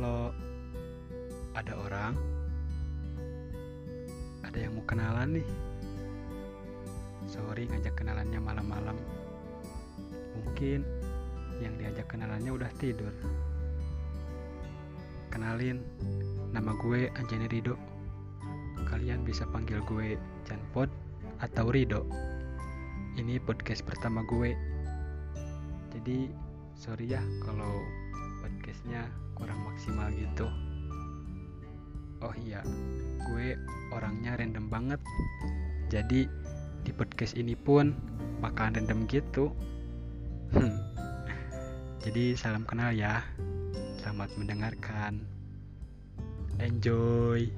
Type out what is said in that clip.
kalau ada orang ada yang mau kenalan nih. Sorry ngajak kenalannya malam-malam. Mungkin yang diajak kenalannya udah tidur. Kenalin nama gue Anjani Rido. Kalian bisa panggil gue Janpod atau Rido. Ini podcast pertama gue. Jadi sorry ya kalau maksimal gitu. Oh iya, gue orangnya random banget. Jadi di podcast ini pun bakalan random gitu. Hmm. Jadi salam kenal ya. Selamat mendengarkan. Enjoy.